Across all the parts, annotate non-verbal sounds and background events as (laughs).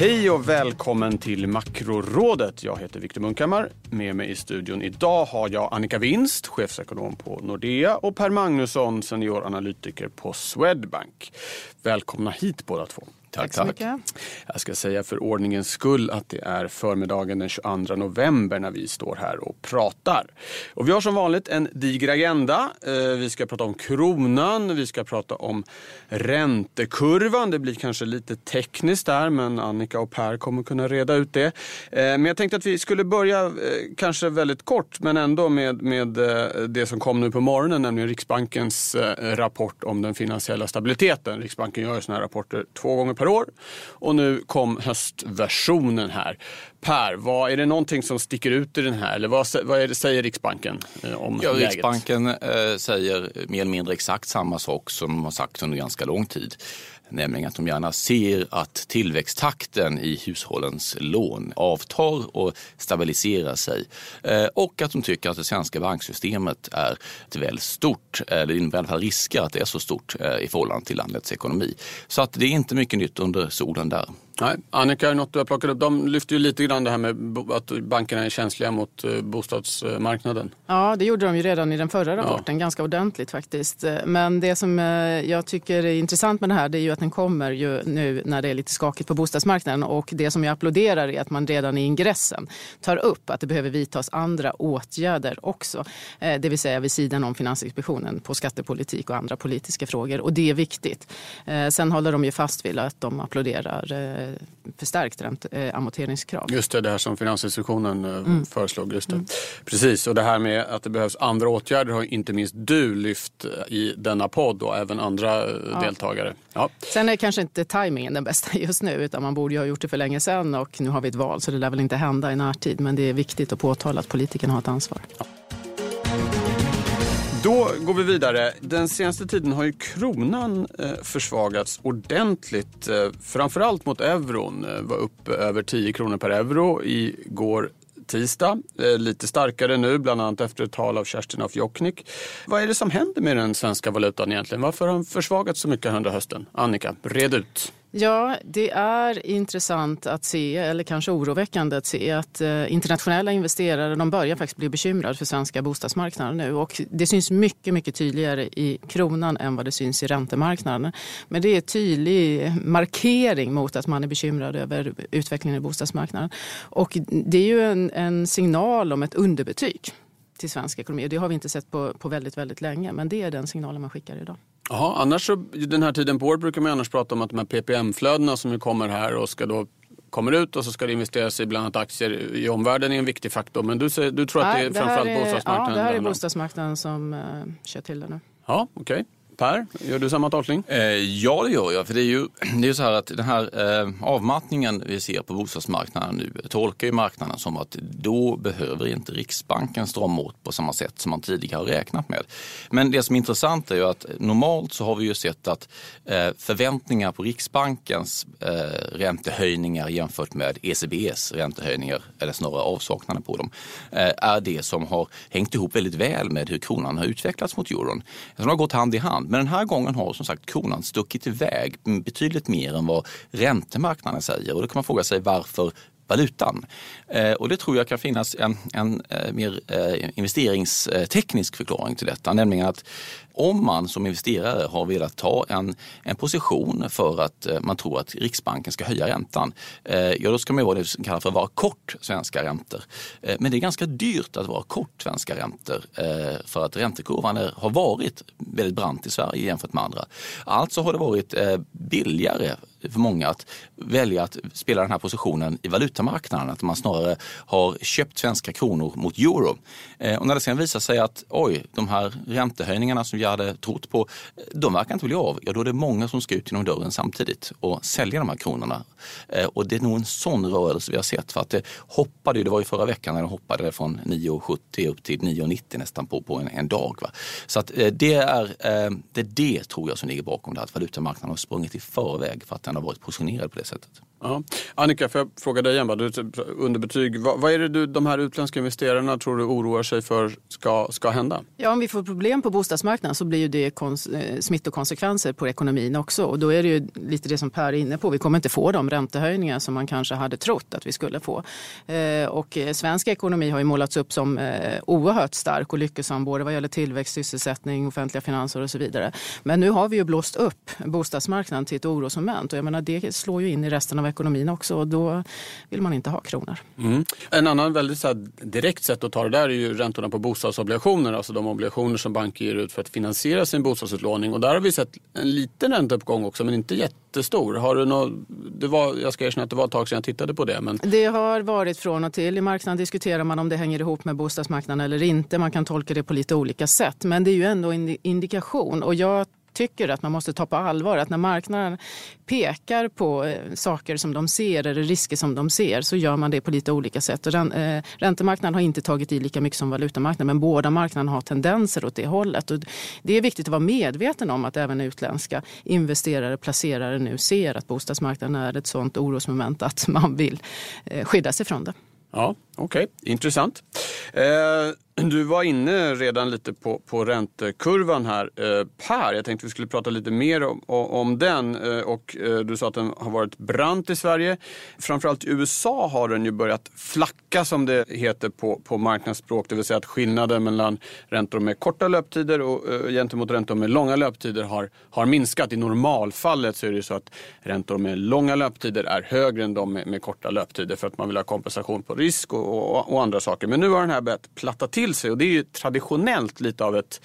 Hej och välkommen till Makrorådet. Jag heter Viktor Munkhammar. Med mig i studion idag har jag Annika Winst, chefsekonom på Nordea och Per Magnusson, senioranalytiker på Swedbank. Välkomna hit båda två. Tack, tack. tack. Jag ska säga för ordningens skull att det är förmiddagen den 22 november när vi står här och pratar. Och vi har som vanligt en diger agenda. Eh, vi ska prata om kronan, vi ska prata om räntekurvan. Det blir kanske lite tekniskt där men Annika och Per kommer kunna reda ut det. Eh, men jag tänkte att vi skulle börja eh, kanske väldigt kort men ändå med, med det som kom nu på morgonen, nämligen Riksbankens rapport om den finansiella stabiliteten. Riksbanken gör sådana här rapporter två gånger per år. Och nu kom höstversionen här. Per, vad, är det någonting som sticker ut i den här? Eller vad, vad det, säger Riksbanken eh, om ja, läget? Riksbanken eh, säger mer eller mindre exakt samma sak som de har sagt under ganska lång tid. Nämligen att de gärna ser att tillväxttakten i hushållens lån avtar och stabiliserar sig. Eh, och att de tycker att det svenska banksystemet är väl stort, eller i alla fall risker att det är så stort eh, i förhållande till landets ekonomi. Så att det är inte mycket nytt under solen där. Nej. Annika, något du har plockat upp? De lyfter ju lite grann det här med att bankerna är känsliga mot eh, bostadsmarknaden. Ja, det gjorde de ju redan i den förra rapporten, ja. ganska ordentligt faktiskt. Men det som eh, jag tycker är intressant med det här det är ju att den kommer ju nu när det är lite skakigt på bostadsmarknaden. Och det som jag applåderar är att man redan i ingressen tar upp att det behöver vidtas andra åtgärder också. Eh, det vill säga vid sidan om Finansinspektionen på skattepolitik och andra politiska frågor. Och det är viktigt. Sen håller de ju fast vid att de applåderar förstärkt ränt, eh, amorteringskrav. Just det, det här som Finansinspektionen eh, mm. föreslog. Just det. Mm. Precis, och det här med att det behövs andra åtgärder har inte minst du lyft eh, i denna podd och även andra eh, ja. deltagare. Ja. Sen är kanske inte tajmingen den bästa (laughs) just nu utan man borde ju ha gjort det för länge sedan och nu har vi ett val så det lär väl inte hända i närtid men det är viktigt att påtala att politikerna har ett ansvar. Ja. Då går vi vidare. Den senaste tiden har ju kronan eh, försvagats ordentligt. Eh, framförallt mot euron. Eh, var upp över 10 kronor per euro igår tisdag. Lite starkare nu, bland annat efter ett tal av Kerstin af Jokknik. Vad är det som händer med den svenska valutan egentligen? Varför har den försvagats så mycket under hösten? Annika, red ut. Ja, det är intressant att se, eller kanske oroväckande att se att eh, internationella investerare de börjar faktiskt bli bekymrade för svenska bostadsmarknaden nu. Och det syns mycket, mycket tydligare i kronan än vad det syns i räntemarknaden. Men det är en tydlig markering mot att man är bekymrad över utvecklingen i bostadsmarknaden. Och det är ju en, en signal om ett underbetyg till svensk ekonomi. Och det har vi inte sett på, på väldigt, väldigt länge. Men det är den signalen man skickar idag. Jaha, annars så, den här tiden på året brukar man annars prata om att de här PPM-flödena som ju kommer här och ska då kommer ut och så ska det investeras i bland annat aktier i omvärlden är en viktig faktor. Men du, säger, du tror att det är framförallt bostadsmarknaden? Ja, det här är bostadsmarknaden som uh, kör till det nu. Ja, okej. Okay. Per, gör du samma tolkning? Eh, ja, det gör jag. För det är ju (clears throat) det är så här att den här eh, avmattningen vi ser på bostadsmarknaden nu tolkar ju marknaden som att då behöver inte Riksbanken strama åt på samma sätt som man tidigare har räknat med. Men det som är intressant är ju att normalt så har vi ju sett att eh, förväntningar på Riksbankens eh, räntehöjningar jämfört med ECBs räntehöjningar, eller snarare avsaknaden på dem, eh, är det som har hängt ihop väldigt väl med hur kronan har utvecklats mot euron. De har gått hand i hand. Men den här gången har som sagt kronan stuckit iväg betydligt mer än vad räntemarknaden säger. Och då kan man fråga sig varför valutan. Eh, och det tror jag kan finnas en, en eh, mer eh, investeringsteknisk förklaring till detta, nämligen att om man som investerare har velat ta en, en position för att man tror att Riksbanken ska höja räntan, ja då ska man vara det som kallas för att vara kort svenska räntor. Men det är ganska dyrt att vara kort svenska räntor för att räntekurvan har varit väldigt brant i Sverige jämfört med andra. Alltså har det varit billigare för många att välja att spela den här positionen i valutamarknaden. Att man snarare har köpt svenska kronor mot euro. Eh, och när det sen visar sig att oj, de här räntehöjningarna som vi hade trott på, de verkar inte bli av. Ja, då är det många som ska ut genom dörren samtidigt och sälja de här kronorna. Eh, och det är nog en sån rörelse vi har sett. För att det hoppade ju, det var ju förra veckan när de hoppade från 9,70 upp till 9,90 nästan på, på en, en dag. Va? Så att eh, det är, det är det tror jag som ligger bakom det här. Att valutamarknaden har sprungit i förväg för att den har varit positionerad på det sättet. Ja. Annika, får jag fråga dig igen? Bara, du, underbetyg. Vad, vad är det du, de här utländska investerarna tror du oroar sig för ska, ska hända? Ja, om vi får problem på bostadsmarknaden så blir ju det kons, eh, smittokonsekvenser på ekonomin också. Och då är det ju lite det som Per är inne på. Vi kommer inte få de räntehöjningar som man kanske hade trott att vi skulle få. Eh, och eh, svensk ekonomi har ju målats upp som eh, oerhört stark och lyckosam både vad gäller tillväxt, sysselsättning, offentliga finanser och så vidare. Men nu har vi ju blåst upp bostadsmarknaden till ett orosmoment och jag menar det slår ju in i resten av ekonomin också och då vill man inte ha kronor. Mm. En annan väldigt så här, direkt sätt att ta det där är ju räntorna på bostadsobligationer, alltså de obligationer som banker ger ut för att finansiera sin bostadsutlåning. Och där har vi sett en liten ränteuppgång också, men inte jättestor. Har du något, det var, jag ska erkänna att det var ett tag sedan jag tittade på det. Men... Det har varit från och till. I marknaden diskuterar man om det hänger ihop med bostadsmarknaden eller inte. Man kan tolka det på lite olika sätt, men det är ju ändå en indikation. Och jag tycker att man måste ta på allvar att när marknaden pekar på eh, saker som de ser eller risker som de ser så gör man det på lite olika sätt. Och eh, räntemarknaden har inte tagit i lika mycket som valutamarknaden men båda marknaderna har tendenser åt det hållet. Och det är viktigt att vara medveten om att även utländska investerare, placerare nu ser att bostadsmarknaden är ett sådant orosmoment att man vill eh, skydda sig från det. Ja, okej. Okay. Intressant. Eh, du var inne redan lite på, på räntekurvan här. Eh, per, jag tänkte vi skulle prata lite mer om, om den. Eh, och eh, du sa att den har varit brant i Sverige. Framförallt i USA har den ju börjat flacka som det heter på, på marknadsspråk. Det vill säga att skillnaden mellan räntor med korta löptider och eh, gentemot räntor med långa löptider har, har minskat. I normalfallet så är det ju så att räntor med långa löptider är högre än de med, med korta löptider för att man vill ha kompensation på risk och, och, och andra saker. Men nu har den här börjat platta till sig och det är ju traditionellt lite av ett,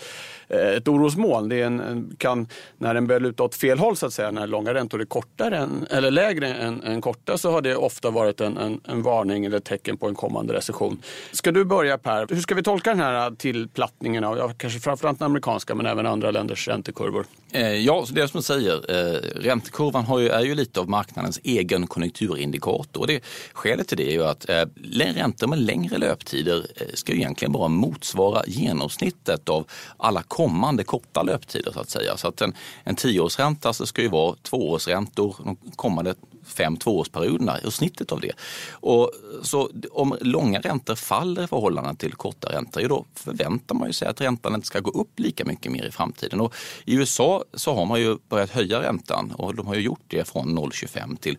eh, ett orosmoln. Det är en, kan, när den börjar luta åt fel håll så att säga, när långa räntor är kortare än, eller lägre än, än korta så har det ofta varit en, en, en varning eller ett tecken på en kommande recession. Ska du börja Per? Hur ska vi tolka den här eh, tillplattningen av, ja, kanske framförallt den amerikanska men även andra länders räntekurvor? Eh, ja, det är som du säger, eh, räntekurvan har ju, är ju lite av marknadens egen konjunkturindikator. Och det, skälet till det är ju att eh, räntor med längre löptider eh, ska ju egentligen bara motsvara genomsnittet av alla kommande korta löptider så att säga. Så att en, en tioårsränta så ska ju vara tvåårsräntor de kommande fem tvåårsperioderna och snittet av det. Och så om långa räntor faller i förhållande till korta räntor, ja då förväntar man sig att räntan inte ska gå upp lika mycket mer i framtiden. Och I USA så har man ju börjat höja räntan och de har ju gjort det från 0,25 till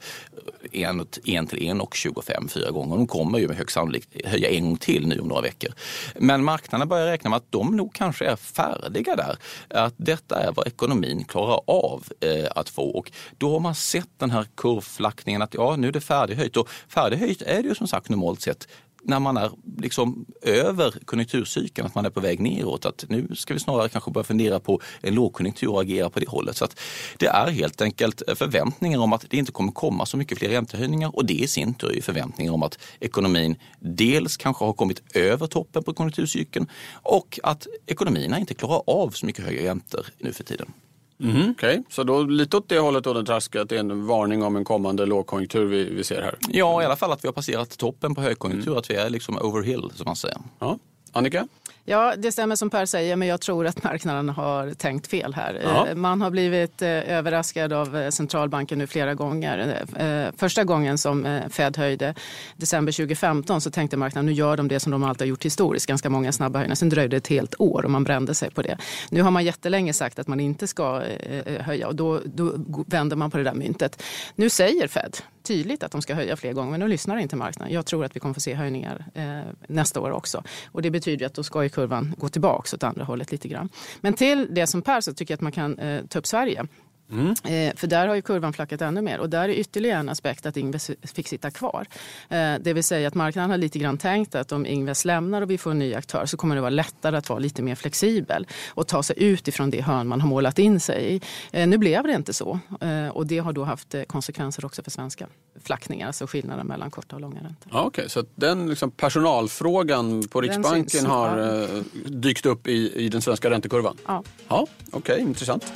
1 till 1,25 fyra gånger. De kommer ju med högst sannolikhet höja en gång till nu om några veckor. Men marknaden börjar räkna med att de nog kanske är färdiga där. Att detta är vad ekonomin klarar av eh, att få och då har man sett den här kurvan avflackningen att ja, nu är det färdighöjt och färdighöjt är det ju som sagt normalt sett när man är liksom över konjunkturcykeln, att man är på väg neråt. Att nu ska vi snarare kanske börja fundera på en lågkonjunktur och agera på det hållet. Så att det är helt enkelt förväntningar om att det inte kommer komma så mycket fler räntehöjningar och det i sin tur är förväntningar om att ekonomin dels kanske har kommit över toppen på konjunkturcykeln och att ekonomierna inte klarar av så mycket högre räntor nu för tiden. Mm, Okej, okay. så då lite åt det hållet då den traskar, att det är en varning om en kommande lågkonjunktur vi, vi ser här? Ja, i alla fall att vi har passerat toppen på högkonjunktur, mm. att vi är liksom overhill som man säger. Ja. Annika? Ja, det stämmer som Per säger, men jag tror att marknaden har tänkt fel här. Ja. Eh, man har blivit eh, överraskad av eh, centralbanken nu flera gånger. Första gången som Fed höjde, december 2015, så tänkte marknaden nu gör de det som de alltid har gjort historiskt, ganska många snabba höjningar. Sen dröjde det ett helt år och man brände sig på det. Nu har man jättelänge sagt att man inte ska höja och då, då vänder man på det där myntet. Nu säger Fed tydligt att de ska höja fler gånger, men nu lyssnar inte marknaden. Jag tror att vi kommer få se höjningar eh, nästa år också. Och det betyder att då ska ju kurvan gå tillbaka åt andra hållet lite grann. Men till det som Per så tycker jag att man kan eh, ta upp Sverige. Mm. Eh, för där har ju kurvan flackat ännu mer och där är ytterligare en aspekt att Ingves fick sitta kvar. Eh, det vill säga att marknaden har lite grann tänkt att om Ingves lämnar och vi får en ny aktör så kommer det vara lättare att vara lite mer flexibel och ta sig ut ifrån det hörn man har målat in sig i. Eh, nu blev det inte så och det har då haft konsekvenser också för svenska flackningar, alltså skillnaden mellan korta och långa räntor. Ja, okay. så den liksom personalfrågan på Riksbanken har dykt upp i, i den svenska räntekurvan? Ja. ja Okej, okay, intressant.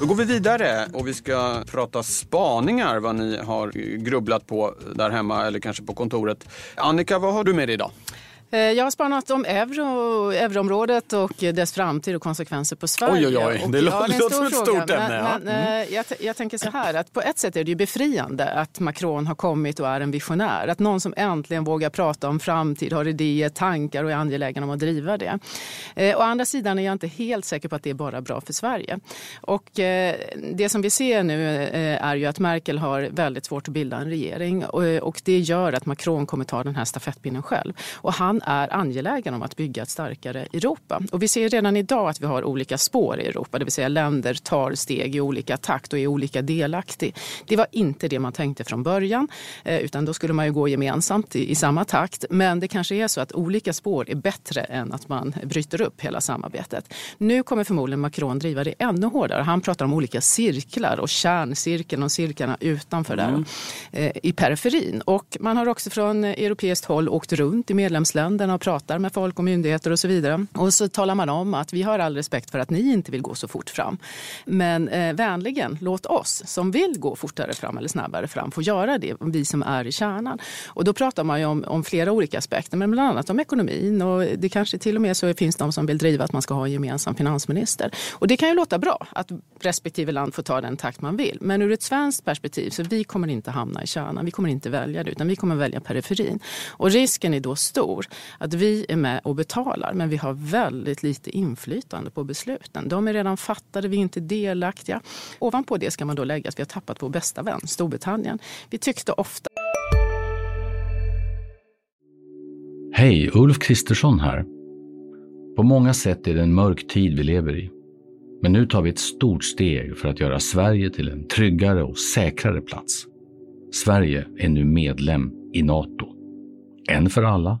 Då går vi vidare och vi ska prata spaningar, vad ni har grubblat på där hemma eller kanske på kontoret. Annika, vad har du med dig idag? Eh, jag har spanat om euro, euroområdet och dess framtid och konsekvenser på Sverige. Oj, oj, oj. Det låter ja, som ett stort ämne. Men, men, mm. Eh, jag, jag, tänker så här, att på ett sätt är det ju befriande att Macron har kommit och är en visionär. Att någon som äntligen vågar prata om framtid, har idéer, tankar och är angelägen om att driva det. Eh, å andra sidan är jag inte helt säker på att det är bara bra för Sverige. Och eh, det som vi ser nu eh, är ju att Merkel har väldigt svårt att bilda en regering och, och det gör att Macron kommer ta den här stafettpinnen själv. Och han är angelägen om att bygga ett starkare Europa. Och vi ser redan idag att vi har olika spår i Europa, det vill säga länder tar steg i olika takt och är olika delaktig. Det var inte det man tänkte från början, eh, utan då skulle man ju gå gemensamt i, i samma takt. Men det kanske är så att olika spår är bättre än att man bryter upp hela samarbetet. Nu kommer förmodligen Macron driva det ännu hårdare. Han pratar om olika cirklar och kärncirkeln och cirklarna utanför mm. där eh, i periferin. Och man har också från europeiskt håll åkt runt i medlemsländer länderna och pratar med folk och myndigheter och så vidare. Och så talar man om att vi har all respekt för att ni inte vill gå så fort fram. Men eh, vänligen, låt oss som vill gå fortare fram eller snabbare fram få göra det, vi som är i kärnan. Och då pratar man ju om, om flera olika aspekter, men bland annat om ekonomin. Och det kanske till och med så finns de som vill driva att man ska ha en gemensam finansminister. Och det kan ju låta bra att respektive land får ta den takt man vill. Men ur ett svenskt perspektiv, så vi kommer inte hamna i kärnan. Vi kommer inte välja det, utan vi kommer välja periferin. Och risken är då stor att vi är med och betalar men vi har väldigt lite inflytande på besluten. De är redan fattade, vi är inte delaktiga. Ovanpå det ska man då lägga att vi har tappat vår bästa vän, Storbritannien. Vi tyckte ofta... Hej, Ulf Kristersson här. På många sätt är det en mörk tid vi lever i. Men nu tar vi ett stort steg för att göra Sverige till en tryggare och säkrare plats. Sverige är nu medlem i Nato. En för alla,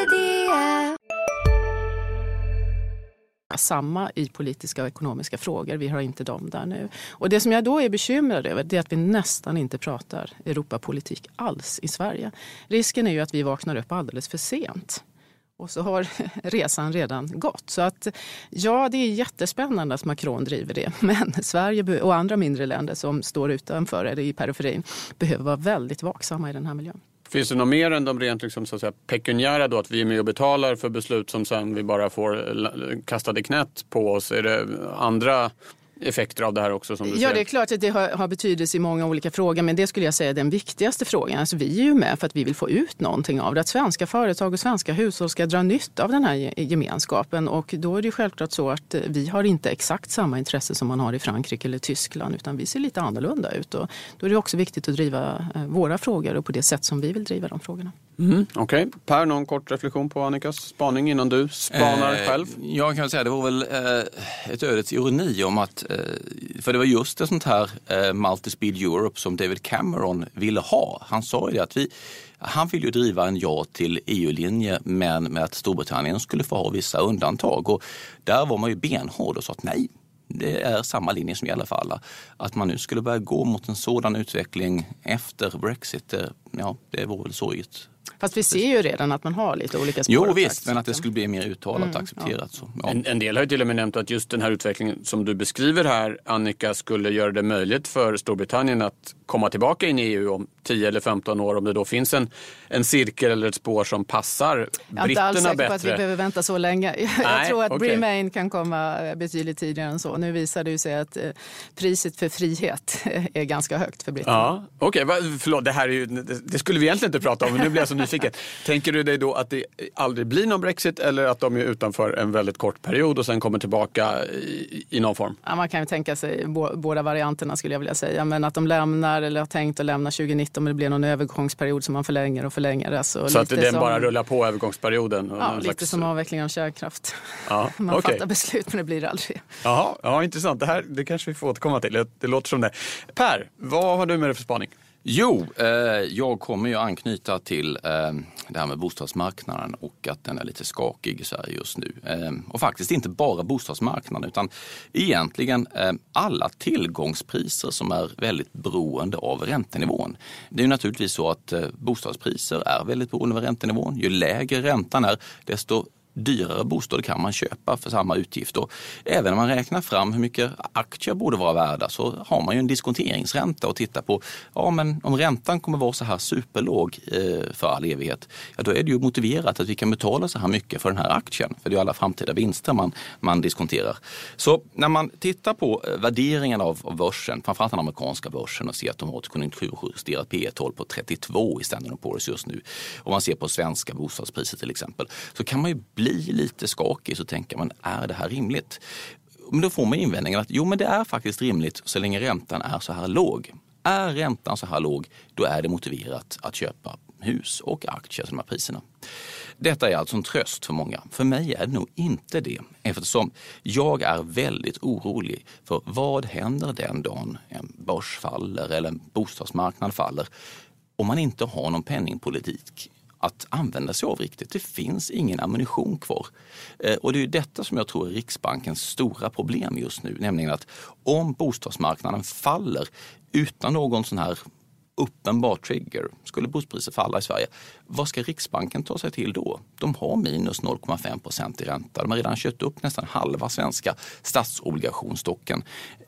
samma i politiska och ekonomiska frågor. Vi har inte dem där nu. Och det som jag då är bekymrad över det är att vi nästan inte pratar Europapolitik alls i Sverige. Risken är ju att vi vaknar upp alldeles för sent. Och så har (laughs) resan redan gått. Så att ja, det är jättespännande att Macron driver det. (laughs) Men Sverige och andra mindre länder som står utanför eller i periferin behöver vara väldigt vaksamma i den här miljön. Finns det något mer än de rent liksom, så att säga, pekuniära då? Att vi är med och betalar för beslut som sen vi bara får kastade knät på oss? Är det andra effekter av det här också? Som du ja, ser? det är klart att det har, har, betydelse i många olika frågor. Men det skulle jag säga är den viktigaste frågan. Alltså, vi är ju med för att vi vill få ut någonting av det. Att svenska företag och svenska hushåll ska dra nytta av den här gemenskapen. Och då är det självklart så att eh, vi har inte exakt samma intresse som man har i Frankrike eller Tyskland. Utan vi ser lite annorlunda ut. Och då är det också viktigt att driva eh, våra frågor och på det sätt som vi vill driva de frågorna. Mm, Okej. Okay. Per, någon kort reflektion på Annikas spaning innan du spanar eh, själv? Jag kan säga det var väl eh, ett ödets ironi om att Eh, för det var just ett sånt här eh, Multispeed Europe som David Cameron ville ha. Han sa ju det att vi, han vill ju driva en ja till EU-linje men med att Storbritannien skulle få ha vissa undantag. Och där var man ju benhård och sa att nej, det är samma linje som gäller för alla. Att man nu skulle börja gå mot en sådan utveckling efter Brexit, ja, det vore väl sorgligt Fast vi ser ju redan att man har lite olika spår. Jo visst, men att det skulle bli mer uttalat mm, accepterat. Ja. Så, ja. en, en, del har ju till och med nämnt att just den här utvecklingen som du beskriver här, Annika, skulle göra det möjligt för Storbritannien att komma tillbaka in i EU om 10 eller 15 år om det då finns en, en cirkel eller ett spår som passar britterna bättre. Jag är inte alls säker på att vi behöver vänta så länge. (laughs) Jag Nej, tror att okay. Bremain kan komma betydligt tidigare än så. Nu visar det sig att eh, priset för frihet (laughs) är ganska högt för britterna. Ja, Okej, okay. förlåt, det här är ju, det skulle vi egentligen inte prata om, men nu blir jag så nyfiken. Tänker du dig då att det aldrig blir någon Brexit eller att de är utanför en väldigt kort period och sen kommer tillbaka i, i någon form? Ja, man kan ju tänka sig båda varianterna skulle jag vilja säga. Men att de lämnar eller har tänkt att lämna 2019 men det blir någon övergångsperiod som man förlänger och förlänger. Alltså, så att den som, bara rullar på övergångsperioden? Ja, lite slags... som avvecklingen av kärnkraft. Ja, (laughs) man okay. fattar beslut men det blir det aldrig. Jaha, ja, intressant. Det här det kanske vi får återkomma till. Det låter som det. Per, vad har du med dig för spaning? Jo, eh, jag kommer ju anknyta till eh, det här med bostadsmarknaden och att den är lite skakig i Sverige just nu. Eh, och faktiskt inte bara bostadsmarknaden utan egentligen eh, alla tillgångspriser som är väldigt beroende av räntenivån. Det är ju naturligtvis så att eh, bostadspriser är väldigt beroende av räntenivån. Ju lägre räntan är desto dyrare bostad kan man köpa för samma utgift. Och även om man räknar fram hur mycket aktier borde vara värda så har man ju en diskonteringsränta att titta på. Ja, men om räntan kommer vara så här superlåg eh, för all evighet, ja, då är det ju motiverat att vi kan betala så här mycket för den här aktien. För det är ju alla framtida vinster man, man diskonterar. Så när man tittar på eh, värderingen av, av börsen, framförallt den amerikanska börsen och ser att de har ett konjunkturjusterat P 12 på 32 i Standard Poor's just nu. Om man ser på svenska bostadspriser till exempel, så kan man ju bli lite skakig så tänker man, är det här rimligt? Men då får man invändningen att jo, men det är faktiskt rimligt så länge räntan är så här låg. Är räntan så här låg, då är det motiverat att köpa hus och aktier till de här priserna. Detta är alltså en tröst för många. För mig är det nog inte det eftersom jag är väldigt orolig för vad händer den dagen en börs faller eller en bostadsmarknad faller om man inte har någon penningpolitik att använda sig av riktigt. Det finns ingen ammunition kvar. Eh, och det är detta som jag tror är Riksbankens stora problem just nu, nämligen att om bostadsmarknaden faller utan någon sån här uppenbar trigger, skulle bostadspriser falla i Sverige, vad ska Riksbanken ta sig till då? De har minus 0,5 procent i ränta. De har redan köpt upp nästan halva svenska statsobligationsstocken.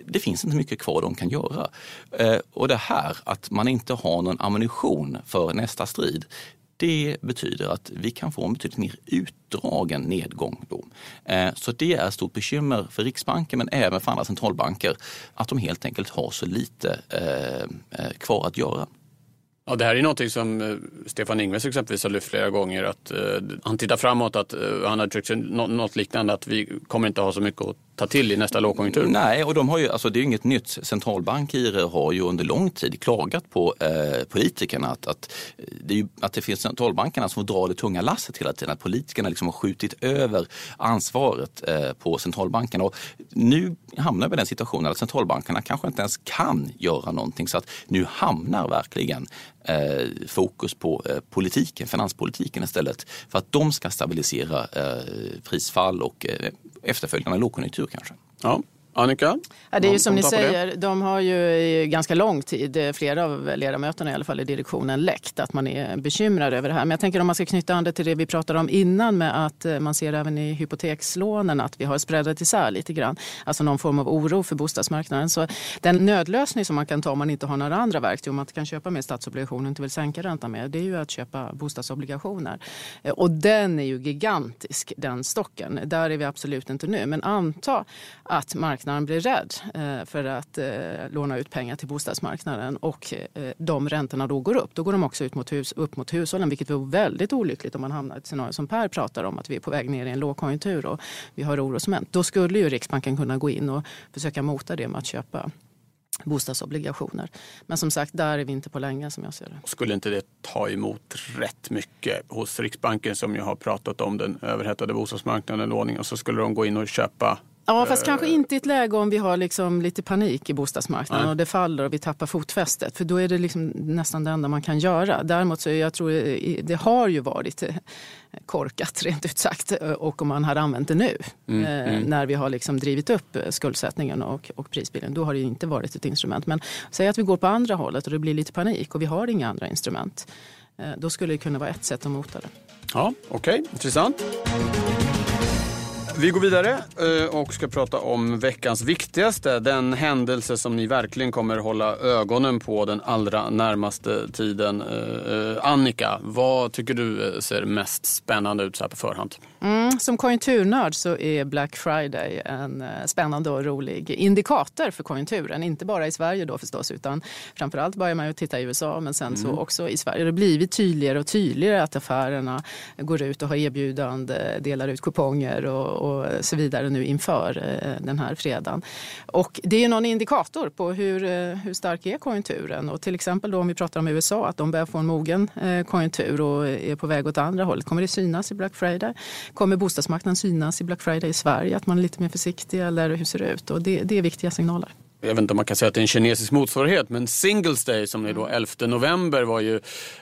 Det finns inte mycket kvar de kan göra. Eh, och det här att man inte har någon ammunition för nästa strid, det betyder att vi kan få en betydligt mer utdragen nedgång. Då. Eh, så det är ett stort bekymmer för Riksbanken men även för andra centralbanker att de helt enkelt har så lite eh, eh, kvar att göra. Ja, det här är någonting som Stefan Ingves exempelvis har lyft flera gånger. Att, han tittar framåt, att han har uttryckt något liknande, att vi kommer inte ha så mycket att ta till i nästa lågkonjunktur? Nej, och de har ju, alltså det är inget nytt. Centralbankirer har ju under lång tid klagat på eh, politikerna att, att, eh, det ju, att det finns centralbankerna som drar det tunga lasset hela tiden. Att politikerna liksom har skjutit över ansvaret eh, på centralbankerna. Och nu hamnar vi i den situationen att centralbankerna kanske inte ens kan göra någonting. Så att nu hamnar verkligen eh, fokus på eh, politiken, finanspolitiken istället. För att de ska stabilisera eh, prisfall och eh, efterföljande lågkonjunktur kanske. Ja. Annika? Ja, det är ju som ni säger, de har ju i ganska lång tid, eh, flera av ledamöterna i alla fall i direktionen, läckt att man är bekymrad över det här. Men jag tänker om man ska knyta an det till det vi pratade om innan med att eh, man ser även i hypotekslånen att vi har spreadat isär lite grann. Alltså någon form av oro för bostadsmarknaden. Så den nödlösning som man kan ta om man inte har några andra verktyg, om man kan köpa mer statsobligationer och inte vill sänka räntan mer, det är ju att köpa bostadsobligationer. Eh, och den är ju gigantisk, den stocken. Där är vi absolut inte nu. Men anta att marknaden marknaden blir rädd eh, för att eh, låna ut pengar till bostadsmarknaden och eh, de räntorna då går upp, då går de också ut mot hus, upp mot hushållen vilket vore väldigt olyckligt om man hamnar i ett scenario som Per pratar om att vi är på väg ner i en lågkonjunktur och vi har orosmoment. Då skulle ju Riksbanken kunna gå in och försöka mota det med att köpa bostadsobligationer. Men som sagt, där är vi inte på länge som jag ser det. Skulle inte det ta emot rätt mycket hos Riksbanken som ju har pratat om den överhettade bostadsmarknaden, låning och så skulle de gå in och köpa Ja, fast kanske inte i ett läge om vi har liksom lite panik i bostadsmarknaden Nej. och det faller och vi tappar fotfästet. För då är det liksom nästan det enda man kan göra. Däremot så jag tror det har ju varit eh, korkat (laughs) rent ut sagt och om man hade använt det nu mm, eh, mm. när vi har liksom drivit upp skuldsättningen och, och prisbilden. Då har det inte varit ett instrument. Men säg att vi går på andra hållet och det blir lite panik och vi har inga andra instrument. Eh, då skulle det kunna vara ett sätt att mota det. Ja, Okej, okay. intressant. Vi går vidare eh, och ska prata om veckans viktigaste. Den händelse som ni verkligen kommer hålla ögonen på den allra närmaste tiden. Eh, eh, Annika, vad tycker du ser mest spännande ut så här på förhand? Mm, som konjunkturnörd så är Black Friday en spännande och rolig indikator för konjunkturen. Inte bara i Sverige då förstås, utan framförallt börjar man ju titta i USA, men sen mm. så också i Sverige. Det har blivit tydligare och tydligare att affärerna går ut och har erbjudande, delar ut kuponger och och så vidare nu inför eh, den här fredagen. Och det är någon indikator på hur, eh, hur stark är konjunkturen. Och till exempel då om vi pratar om USA, att de börjar få en mogen eh, konjunktur och är på väg åt andra hållet. Kommer det synas i Black Friday? Kommer bostadsmarknaden synas i Black Friday i Sverige? Att man är lite mer försiktig eller hur ser det ut? Och det, det är viktiga signaler jag vet inte om man kan säga att det är en kinesisk motsvarighet, men Singles Day som är då 11 november var ju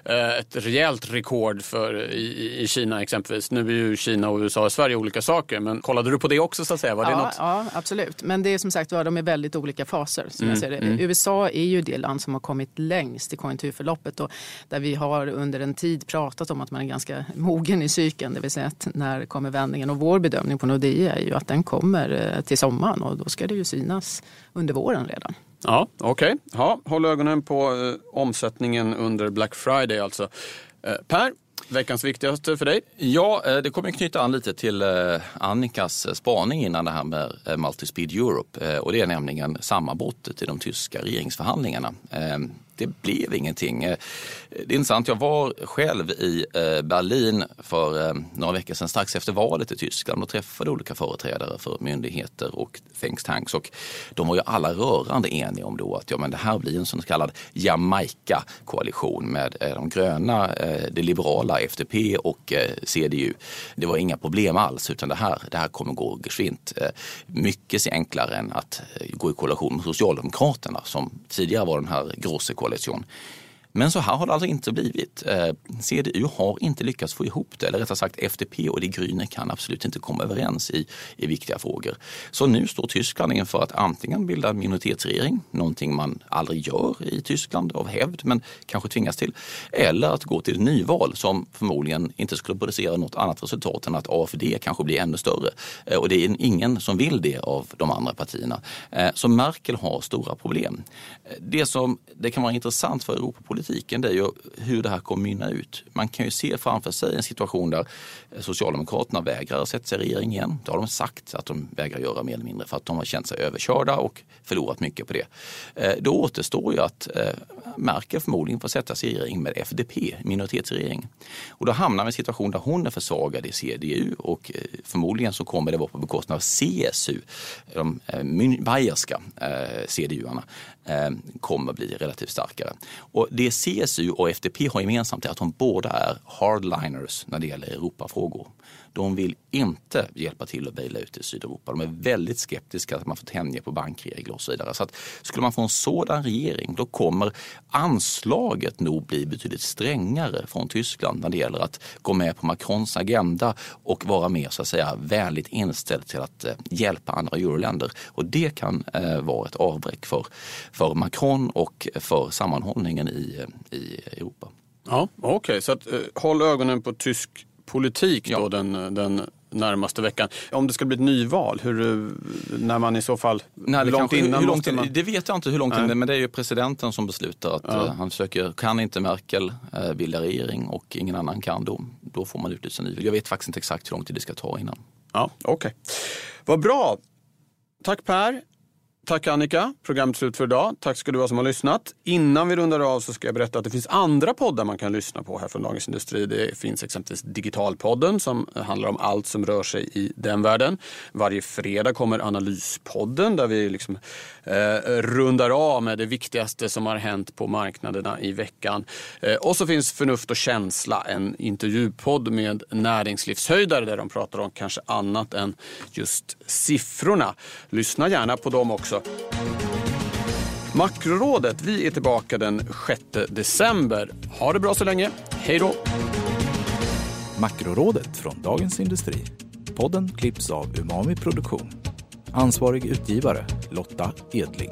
eh, ett rejält rekord för, i, i Kina exempelvis. Nu är ju Kina och USA och Sverige olika saker, men kollade du på det också så att säga? Var det ja, något? ja, absolut. Men det är som sagt de är väldigt olika faser. Som mm, jag ser det. Mm. USA är ju det land som har kommit längst i konjunkturförloppet och där vi har under en tid pratat om att man är ganska mogen i cykeln, det vill säga att när kommer vändningen? Och vår bedömning på Nordea är ju att den kommer eh, till sommaren och då ska det ju synas under våren redan. Ja, okej. Okay. Ja, håll ögonen på eh, omsättningen under Black Friday alltså. Eh, per, veckans viktigaste för dig? Ja, eh, det kommer knyta an lite till eh, Annikas eh, spaning innan det här med Multispeed Europe. Och det är nämligen sammanbrottet i de tyska regeringsförhandlingarna det blev ingenting. Eh, det är intressant, jag var själv i eh, Berlin för eh, några veckor sedan strax efter valet i Tyskland och träffade olika företrädare för myndigheter och think tanks och de var ju alla rörande eniga om då att ja, men det här blir en så kallad Jamaica-koalition med de gröna, det liberala FDP och CDU. Det var inga problem alls utan det här, det här kommer gå geschwint. Mycket enklare än att gå i koalition med Socialdemokraterna som tidigare var den här grosse koalition. Men så här har det alltså inte blivit. Eh, CDU har inte lyckats få ihop det, eller rättare sagt FDP och de Grüne kan absolut inte komma överens i, i viktiga frågor. Så nu står Tyskland inför att antingen bilda en minoritetsregering, någonting man aldrig gör i Tyskland av hävd, men kanske tvingas till, eller att gå till nyval som förmodligen inte skulle producera något annat resultat än att AFD kanske blir ännu större. Eh, och det är ingen som vill det av de andra partierna. Eh, så Merkel har stora problem. Det som det kan vara intressant för Europapolitiken politiken det är ju hur det här kommer mynna ut. Man kan ju se framför sig en situation där Socialdemokraterna vägrar att sätta sig i regering igen. Det har de sagt att de vägrar göra mer eller mindre för att de har känt sig överkörda och förlorat mycket på det. Eh, då återstår ju att eh, Merkel förmodligen får sätta sig i regering med FDP, minoritetsregering. Och då hamnar vi i en situation där hon är försvagad i CDU och eh, förmodligen så kommer det vara på bekostnad av CSU, de bayerska CDU-arna Ehm, kommer bli relativt starkare. Och det CSU och FDP har gemensamt är att de båda är hardliners när det gäller Europafrågor. De vill inte hjälpa till att baila ut i Sydeuropa. De är väldigt skeptiska att man får tänja på bankregler och så vidare. Så att skulle man få en sådan regering då kommer anslaget nog bli betydligt strängare från Tyskland när det gäller att gå med på Macrons agenda och vara mer så att säga vänligt inställd till att eh, hjälpa andra euroländer. Och det kan eh, vara ett avbräck för, för Macron och för sammanhållningen i, eh, i Europa. Ja, Okej, okay. så att, eh, håll ögonen på tysk politik då den, den närmaste veckan. Om det ska bli ett nyval, hur, när man i så fall... Nej, hur långt kanske, innan hur långt in, man... Det vet jag inte hur långt in, men det är ju presidenten som beslutar att ja. uh, han försöker, kan inte Merkel uh, bilda regering och ingen annan kan då, då får man utlysa nyval. Jag vet faktiskt inte exakt hur lång tid det ska ta innan. Ja, Okej, okay. vad bra. Tack Per. Tack Annika, programmet slut för idag. Tack ska du ha som har lyssnat. Innan vi rundar av så ska jag berätta att det finns andra poddar man kan lyssna på här från Dagens Industri. Det finns exempelvis Digitalpodden som handlar om allt som rör sig i den världen. Varje fredag kommer Analyspodden där vi liksom, eh, rundar av med det viktigaste som har hänt på marknaderna i veckan. Eh, och så finns Förnuft och känsla, en intervjupodd med näringslivshöjdare där de pratar om kanske annat än just siffrorna. Lyssna gärna på dem också Makrorådet, vi är tillbaka den 6 december. Ha det bra så länge. Hej då! Makrorådet från Dagens Industri. Podden klipps av Umami Produktion. Ansvarig utgivare Lotta Edling.